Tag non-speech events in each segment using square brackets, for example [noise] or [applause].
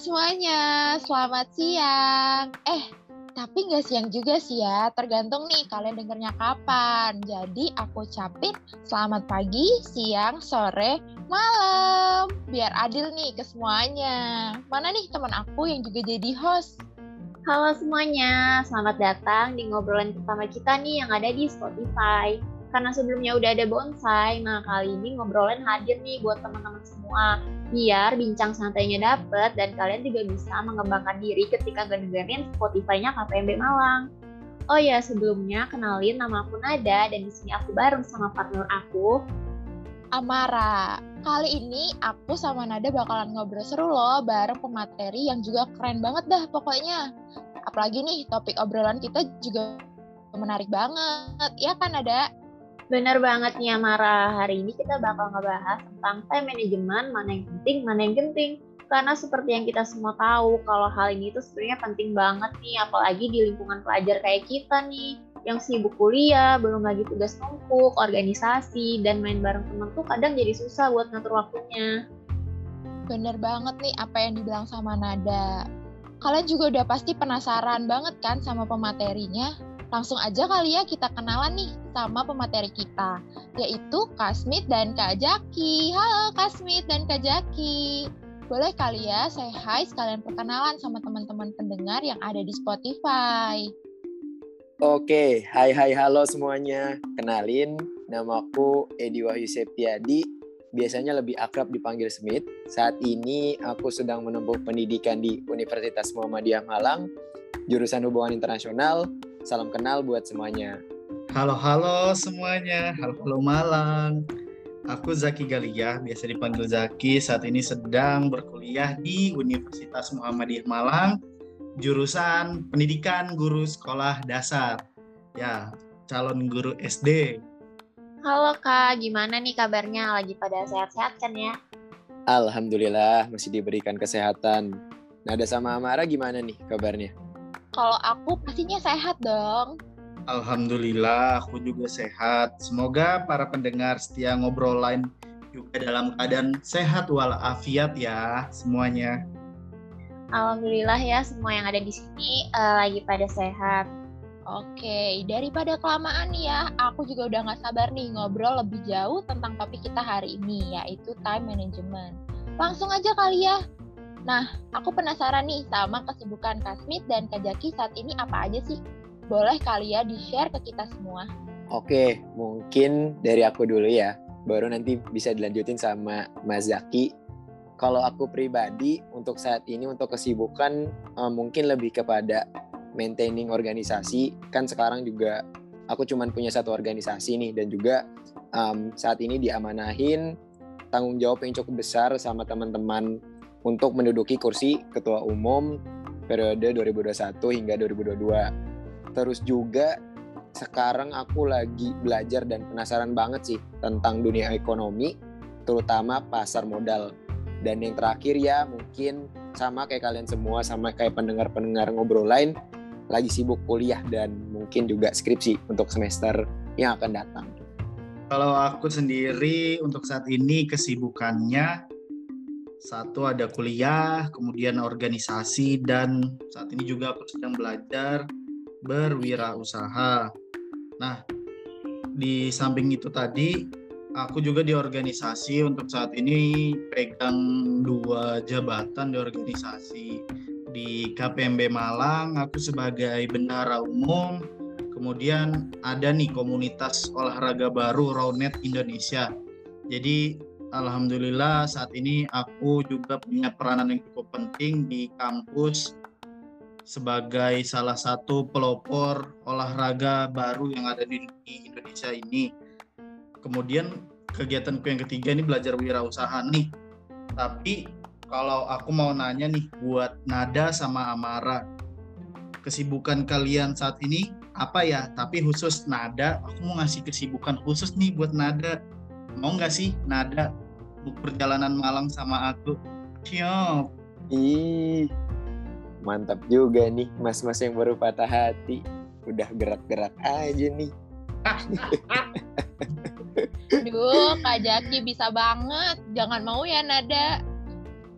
semuanya, selamat siang. Eh, tapi nggak siang juga sih ya, tergantung nih kalian dengernya kapan. Jadi aku ucapin selamat pagi, siang, sore, malam. Biar adil nih ke semuanya. Mana nih teman aku yang juga jadi host? Halo semuanya, selamat datang di ngobrolan pertama kita nih yang ada di Spotify. Karena sebelumnya udah ada bonsai, nah kali ini ngobrolan hadir nih buat teman-teman semua. Biar bincang santainya dapet dan kalian juga bisa mengembangkan diri ketika ngedengerin Spotify-nya KPMB Malang. Oh ya, sebelumnya kenalin nama aku Nada dan di sini aku bareng sama partner aku, Amara. Kali ini aku sama Nada bakalan ngobrol seru loh bareng pemateri yang juga keren banget dah pokoknya. Apalagi nih topik obrolan kita juga menarik banget, ya kan Nada? Bener banget nih Amara, hari ini kita bakal ngebahas tentang time management, mana yang penting, mana yang genting. Karena seperti yang kita semua tahu, kalau hal ini tuh sebenarnya penting banget nih, apalagi di lingkungan pelajar kayak kita nih, yang sibuk kuliah, belum lagi tugas numpuk, organisasi, dan main bareng temen tuh kadang jadi susah buat ngatur waktunya. Bener banget nih apa yang dibilang sama Nada. Kalian juga udah pasti penasaran banget kan sama pematerinya? Langsung aja kali ya kita kenalan nih sama pemateri kita, yaitu Kasmit dan Kak Jaki. Halo Kasmit dan Kak Jaki. Boleh kali ya saya hai sekalian perkenalan sama teman-teman pendengar yang ada di Spotify. Oke, hai hai halo semuanya. Kenalin, nama aku Edi Wahyu Septiadi. Biasanya lebih akrab dipanggil Smith. Saat ini aku sedang menempuh pendidikan di Universitas Muhammadiyah Malang, jurusan Hubungan Internasional. Salam kenal buat semuanya. Halo halo semuanya, halo halo Malang. Aku Zaki Galia, biasa dipanggil Zaki. Saat ini sedang berkuliah di Universitas Muhammadiyah Malang, jurusan Pendidikan Guru Sekolah Dasar. Ya, calon guru SD. Halo Kak, gimana nih kabarnya? Lagi pada sehat-sehat kan ya? Alhamdulillah masih diberikan kesehatan. Nada sama Amara gimana nih kabarnya? Kalau aku pastinya sehat dong. Alhamdulillah, aku juga sehat. Semoga para pendengar setia ngobrol lain juga dalam keadaan sehat walafiat ya semuanya. Alhamdulillah ya semua yang ada di sini uh, lagi pada sehat. Oke, daripada kelamaan ya, aku juga udah gak sabar nih ngobrol lebih jauh tentang topik kita hari ini, yaitu time management. Langsung aja kali ya. Nah, aku penasaran nih sama kesibukan Kasmit dan Kak Jaki saat ini apa aja sih? Boleh kali ya di-share ke kita semua. Oke, mungkin dari aku dulu ya. Baru nanti bisa dilanjutin sama Mas Zaki. Kalau aku pribadi untuk saat ini untuk kesibukan uh, mungkin lebih kepada maintaining organisasi. Kan sekarang juga aku cuma punya satu organisasi nih dan juga um, saat ini diamanahin tanggung jawab yang cukup besar sama teman-teman untuk menduduki kursi ketua umum periode 2021 hingga 2022. Terus juga sekarang aku lagi belajar dan penasaran banget sih tentang dunia ekonomi, terutama pasar modal. Dan yang terakhir ya mungkin sama kayak kalian semua, sama kayak pendengar-pendengar ngobrol lain, lagi sibuk kuliah dan mungkin juga skripsi untuk semester yang akan datang. Kalau aku sendiri untuk saat ini kesibukannya satu ada kuliah, kemudian organisasi dan saat ini juga aku sedang belajar berwirausaha. Nah, di samping itu tadi aku juga di organisasi untuk saat ini pegang dua jabatan di organisasi. Di KPMB Malang aku sebagai bendahara umum, kemudian ada nih komunitas olahraga baru Rownet Indonesia. Jadi Alhamdulillah saat ini aku juga punya peranan yang cukup penting di kampus sebagai salah satu pelopor olahraga baru yang ada di, Indonesia ini. Kemudian kegiatanku yang ketiga ini belajar wirausaha nih. Tapi kalau aku mau nanya nih buat Nada sama Amara, kesibukan kalian saat ini apa ya? Tapi khusus Nada, aku mau ngasih kesibukan khusus nih buat Nada mau nggak sih? Nada. Perjalanan Malang sama aku. Siap. Ih. Mantap juga nih mas-mas yang baru patah hati. Udah gerak-gerak aja nih. [laughs] Aduh, Kak Jaki bisa banget. Jangan mau ya, Nada.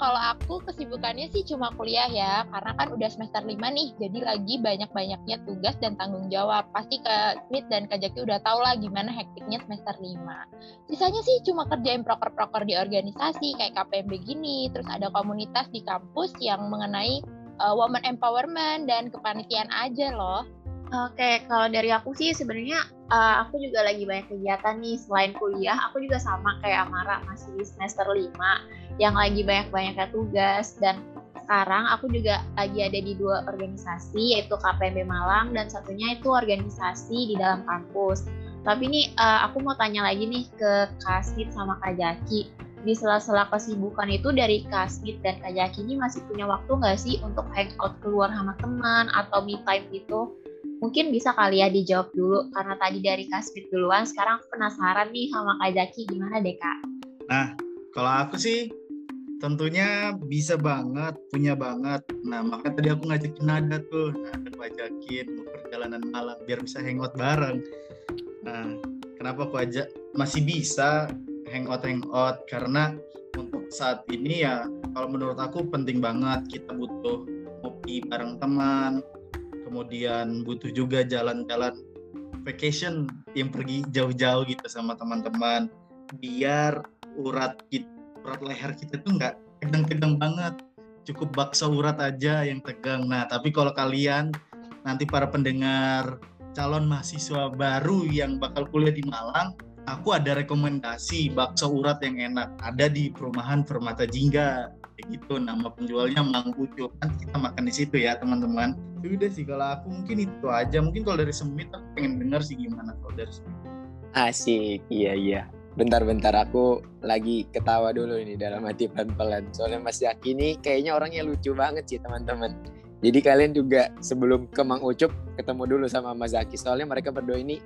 Kalau aku kesibukannya sih cuma kuliah ya, karena kan udah semester 5 nih, jadi lagi banyak-banyaknya tugas dan tanggung jawab. Pasti ke Smith dan Kak Jaki udah tau lah gimana hektiknya semester 5. Sisanya sih cuma kerjain proker-proker di organisasi kayak KPMB gini, terus ada komunitas di kampus yang mengenai uh, woman empowerment dan kepanitiaan aja loh. Oke, kalau dari aku sih sebenarnya uh, aku juga lagi banyak kegiatan nih selain kuliah. Aku juga sama kayak Amara masih semester 5 yang lagi banyak-banyaknya tugas dan sekarang aku juga lagi ada di dua organisasi yaitu KPMB Malang dan satunya itu organisasi di dalam kampus. Tapi nih uh, aku mau tanya lagi nih ke Kasit sama Kak Jaki. Di sela-sela kesibukan itu dari Kasit dan Kak Jaki ini masih punya waktu nggak sih untuk hangout keluar sama teman atau me time gitu? Mungkin bisa kali ya dijawab dulu karena tadi dari Kasmit duluan, sekarang penasaran nih sama Kak Zaki gimana deh Kak? Nah, kalau aku sih tentunya bisa banget, punya banget. Nah, makanya tadi aku ngajakin Nada tuh, Nada aku ajakin mau perjalanan malam biar bisa hangout bareng. Nah, kenapa aku ajak masih bisa hangout hangout karena untuk saat ini ya kalau menurut aku penting banget kita butuh kopi bareng teman, kemudian butuh juga jalan-jalan vacation yang pergi jauh-jauh gitu sama teman-teman. Biar urat kita, urat leher kita tuh nggak tegang-tegang banget. Cukup bakso urat aja yang tegang. Nah tapi kalau kalian nanti para pendengar calon mahasiswa baru yang bakal kuliah di Malang aku ada rekomendasi bakso urat yang enak. Ada di perumahan Permata Jingga. Gitu nama penjualnya Mang Ucup kan kita makan di situ ya teman-teman. Udah sih kalau aku mungkin itu aja. Mungkin kalau dari Semit aku pengen dengar sih gimana kalau dari Semit. Asik. Iya iya. Bentar-bentar aku lagi ketawa dulu ini dalam hati pelan-pelan. Soalnya Mas Yaki ini kayaknya orangnya lucu banget sih teman-teman. Jadi kalian juga sebelum ke Mang Ucup ketemu dulu sama Mas Zaki. Soalnya mereka berdua ini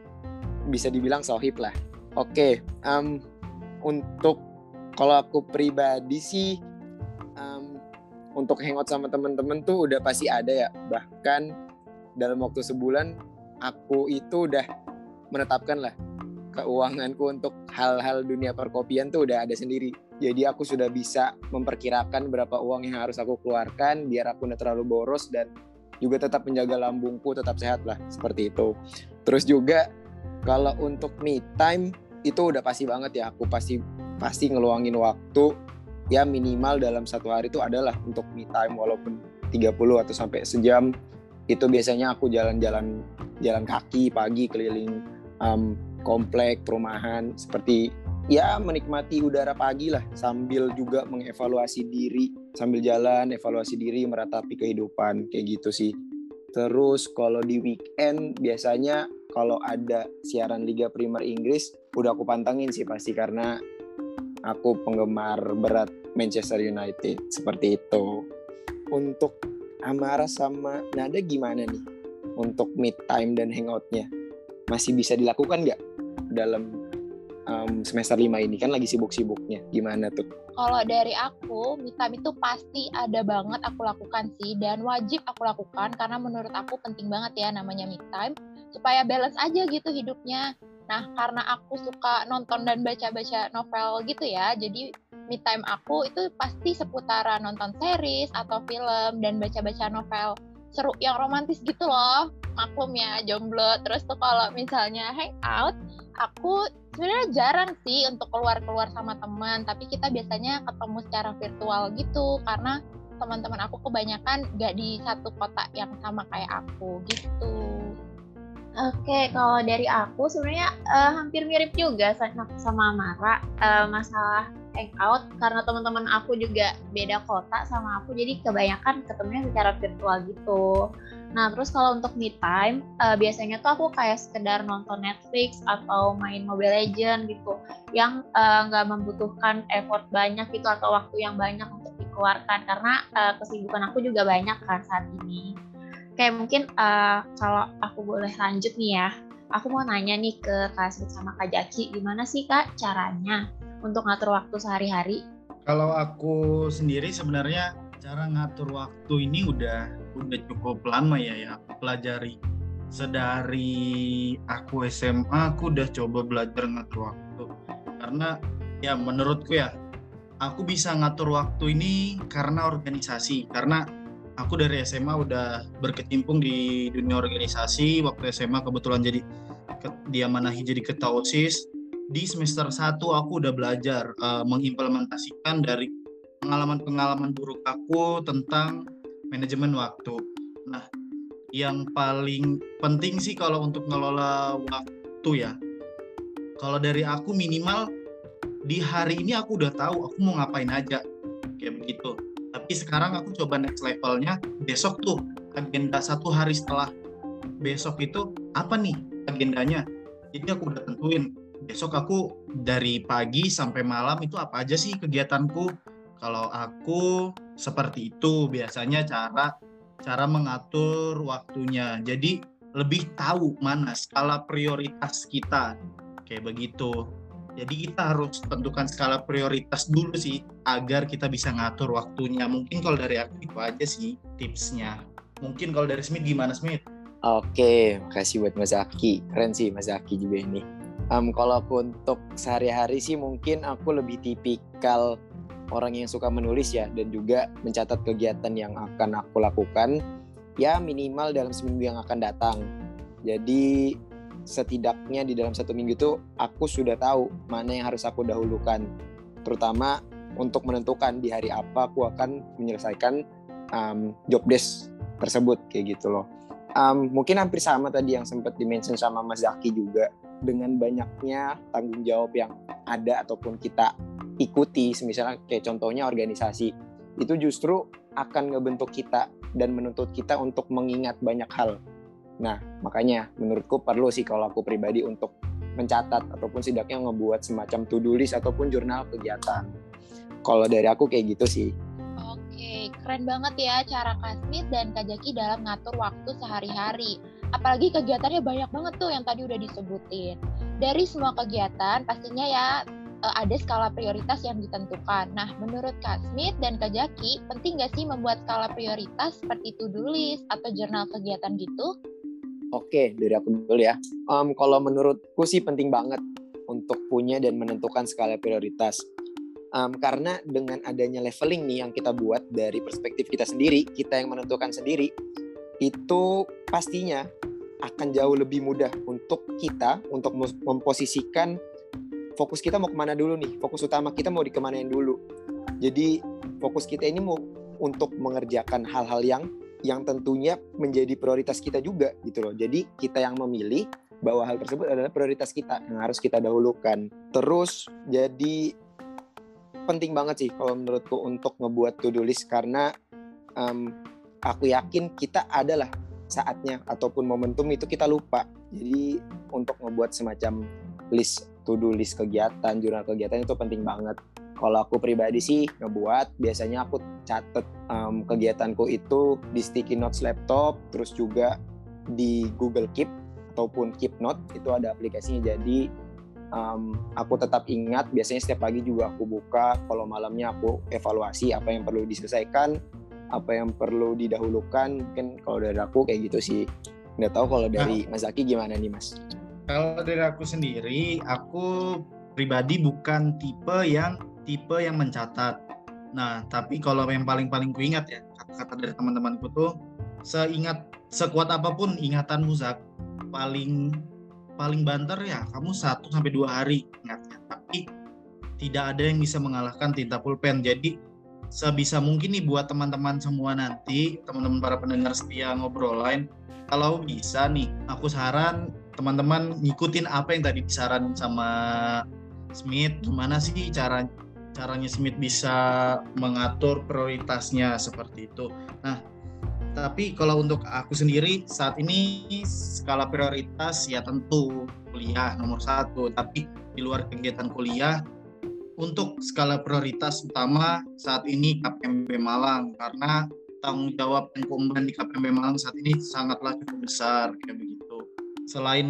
bisa dibilang sohib lah oke um, untuk kalau aku pribadi sih untuk hangout sama temen-temen tuh udah pasti ada ya. Bahkan dalam waktu sebulan aku itu udah menetapkan lah keuanganku untuk hal-hal dunia perkopian tuh udah ada sendiri. Jadi aku sudah bisa memperkirakan berapa uang yang harus aku keluarkan biar aku nggak terlalu boros dan juga tetap menjaga lambungku tetap sehat lah seperti itu. Terus juga kalau untuk me time itu udah pasti banget ya. Aku pasti pasti ngeluangin waktu. Ya minimal dalam satu hari itu adalah untuk me time walaupun 30 atau sampai sejam. Itu biasanya aku jalan-jalan jalan kaki pagi keliling um, komplek perumahan. Seperti ya menikmati udara pagi lah sambil juga mengevaluasi diri. Sambil jalan evaluasi diri meratapi kehidupan. Kayak gitu sih. Terus kalau di weekend biasanya kalau ada siaran Liga Primer Inggris udah aku pantengin sih pasti karena aku penggemar berat Manchester United seperti itu. Untuk Amara sama Nada gimana nih untuk meet time dan hangoutnya? Masih bisa dilakukan nggak dalam um, semester lima ini kan lagi sibuk-sibuknya gimana tuh? Kalau dari aku, meet time itu pasti ada banget aku lakukan sih dan wajib aku lakukan karena menurut aku penting banget ya namanya meet time supaya balance aja gitu hidupnya Nah, karena aku suka nonton dan baca-baca novel gitu ya, jadi me time aku itu pasti seputaran nonton series atau film dan baca-baca novel seru yang romantis gitu loh. Maklum ya, jomblo. Terus tuh kalau misalnya hangout, aku sebenarnya jarang sih untuk keluar-keluar sama teman, tapi kita biasanya ketemu secara virtual gitu karena teman-teman aku kebanyakan gak di satu kota yang sama kayak aku gitu. Oke, kalau dari aku sebenarnya uh, hampir mirip juga sama Mara uh, masalah hangout. Karena teman-teman aku juga beda kota sama aku jadi kebanyakan ketemunya secara virtual gitu. Nah terus kalau untuk me time uh, biasanya tuh aku kayak sekedar nonton Netflix atau main Mobile Legend gitu yang nggak uh, membutuhkan effort banyak gitu atau waktu yang banyak untuk dikeluarkan. Karena uh, kesibukan aku juga banyak kan saat ini kayak mungkin uh, kalau aku boleh lanjut nih ya, aku mau nanya nih ke Kak Asrit sama Kak Jaki, gimana sih Kak caranya untuk ngatur waktu sehari-hari? Kalau aku sendiri sebenarnya cara ngatur waktu ini udah udah cukup lama ya ya aku pelajari. Sedari aku SMA aku udah coba belajar ngatur waktu. Karena ya menurutku ya aku bisa ngatur waktu ini karena organisasi karena aku dari SMA udah berkecimpung di dunia organisasi waktu SMA kebetulan jadi diamanahi jadi ketua OSIS di semester 1 aku udah belajar uh, mengimplementasikan dari pengalaman-pengalaman buruk aku tentang manajemen waktu. Nah, yang paling penting sih kalau untuk ngelola waktu ya. Kalau dari aku minimal di hari ini aku udah tahu aku mau ngapain aja kayak begitu tapi sekarang aku coba next levelnya besok tuh agenda satu hari setelah besok itu apa nih agendanya? Jadi aku udah tentuin besok aku dari pagi sampai malam itu apa aja sih kegiatanku? Kalau aku seperti itu biasanya cara cara mengatur waktunya. Jadi lebih tahu mana skala prioritas kita. Kayak begitu jadi kita harus tentukan skala prioritas dulu sih agar kita bisa ngatur waktunya. Mungkin kalau dari aku itu aja sih tipsnya. Mungkin kalau dari Smith gimana Smith? Oke, makasih buat Mas Aki. Keren sih Mas Aki juga ini. Um, kalau aku untuk sehari-hari sih mungkin aku lebih tipikal orang yang suka menulis ya dan juga mencatat kegiatan yang akan aku lakukan ya minimal dalam seminggu yang akan datang. Jadi setidaknya di dalam satu minggu itu aku sudah tahu mana yang harus aku dahulukan. Terutama untuk menentukan di hari apa aku akan menyelesaikan um, job desk tersebut kayak gitu loh. Um, mungkin hampir sama tadi yang sempat dimention sama Mas Zaki juga dengan banyaknya tanggung jawab yang ada ataupun kita ikuti misalnya kayak contohnya organisasi itu justru akan ngebentuk kita dan menuntut kita untuk mengingat banyak hal Nah, makanya menurutku perlu sih kalau aku pribadi untuk mencatat ataupun setidaknya ngebuat semacam to-do list ataupun jurnal kegiatan. Kalau dari aku kayak gitu sih. Oke, keren banget ya cara Kak Smith dan Kak Jaki dalam ngatur waktu sehari-hari. Apalagi kegiatannya banyak banget tuh yang tadi udah disebutin. Dari semua kegiatan pastinya ya eh, ada skala prioritas yang ditentukan. Nah, menurut Kak Smith dan Kak Jaki, penting nggak sih membuat skala prioritas seperti to-do list atau jurnal kegiatan gitu? Oke, dari aku dulu ya. Um, kalau menurutku sih penting banget untuk punya dan menentukan skala prioritas. Um, karena dengan adanya leveling nih yang kita buat dari perspektif kita sendiri, kita yang menentukan sendiri, itu pastinya akan jauh lebih mudah untuk kita untuk memposisikan fokus kita mau ke mana dulu nih, fokus utama kita mau dikemanain dulu. Jadi fokus kita ini mau untuk mengerjakan hal-hal yang yang tentunya menjadi prioritas kita juga gitu loh. Jadi kita yang memilih bahwa hal tersebut adalah prioritas kita yang harus kita dahulukan. Terus jadi penting banget sih kalau menurutku untuk ngebuat to-do list karena um, aku yakin kita adalah saatnya ataupun momentum itu kita lupa. Jadi untuk ngebuat semacam list to-do list kegiatan, jurnal kegiatan itu penting banget kalau aku pribadi sih ngebuat biasanya aku catet um, kegiatanku itu di sticky notes laptop terus juga di Google Keep ataupun Keep Note itu ada aplikasinya. Jadi um, aku tetap ingat biasanya setiap pagi juga aku buka kalau malamnya aku evaluasi apa yang perlu diselesaikan apa yang perlu didahulukan. Mungkin kalau dari aku kayak gitu sih. Nggak tahu kalau dari nah, Mas Zaki gimana nih Mas? Kalau dari aku sendiri aku pribadi bukan tipe yang tipe yang mencatat. Nah, tapi kalau yang paling-paling ku ingat ya, kata-kata dari teman-temanku tuh, seingat sekuat apa pun ingatan Zak, paling paling banter ya kamu satu sampai dua hari ingatnya. Tapi tidak ada yang bisa mengalahkan tinta pulpen. Jadi sebisa mungkin nih buat teman-teman semua nanti, teman-teman para pendengar setia ngobrol lain, kalau bisa nih, aku saran teman-teman ngikutin apa yang tadi disaran sama Smith, gimana sih cara caranya Smith bisa mengatur prioritasnya seperti itu. Nah, tapi kalau untuk aku sendiri saat ini skala prioritas ya tentu kuliah nomor satu. Tapi di luar kegiatan kuliah untuk skala prioritas utama saat ini KPMB Malang karena tanggung jawab incumbent di KPMB Malang saat ini sangatlah cukup besar kayak begitu. Selain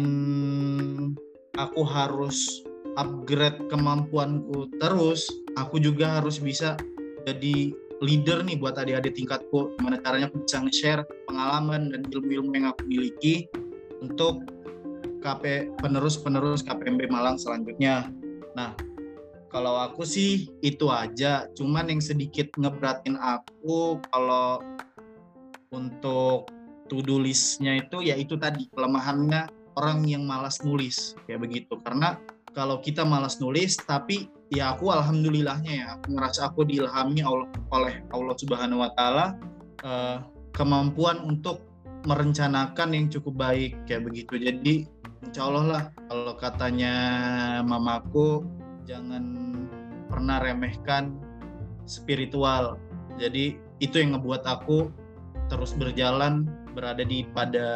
aku harus upgrade kemampuanku terus, aku juga harus bisa jadi leader nih buat adik-adik tingkatku. Gimana caranya aku bisa nge-share pengalaman dan ilmu-ilmu yang aku miliki untuk KP penerus-penerus KPMB Malang selanjutnya. Nah, kalau aku sih itu aja. Cuman yang sedikit ngeberatin aku kalau untuk to-do list-nya itu ya itu tadi kelemahannya orang yang malas nulis kayak begitu. Karena kalau kita malas nulis tapi ya aku alhamdulillahnya ya aku ngerasa aku diilhami oleh Allah Subhanahu wa taala uh, kemampuan untuk merencanakan yang cukup baik kayak begitu. Jadi insya Allah lah kalau katanya mamaku jangan pernah remehkan spiritual. Jadi itu yang ngebuat aku terus berjalan berada di pada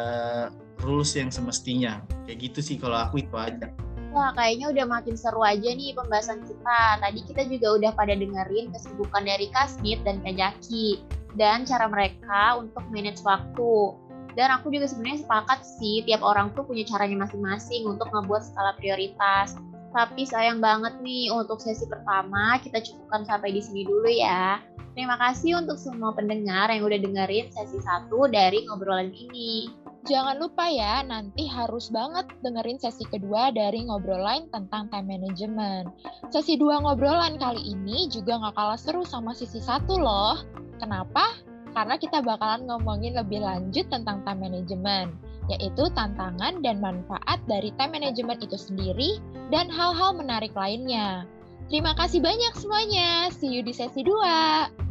rules yang semestinya. Kayak gitu sih kalau aku itu aja. Wah, kayaknya udah makin seru aja nih pembahasan kita. Tadi kita juga udah pada dengerin kesibukan dari Kasmit dan Kak Jaki dan cara mereka untuk manage waktu. Dan aku juga sebenarnya sepakat sih, tiap orang tuh punya caranya masing-masing untuk ngebuat skala prioritas. Tapi sayang banget nih untuk sesi pertama kita cukupkan sampai di sini dulu ya. Terima kasih untuk semua pendengar yang udah dengerin sesi satu dari ngobrolan ini. Jangan lupa ya, nanti harus banget dengerin sesi kedua dari ngobrolan tentang time management. Sesi dua ngobrolan kali ini juga nggak kalah seru sama sesi satu loh. Kenapa? Karena kita bakalan ngomongin lebih lanjut tentang time management yaitu tantangan dan manfaat dari time management itu sendiri dan hal-hal menarik lainnya. Terima kasih banyak semuanya. See you di sesi 2.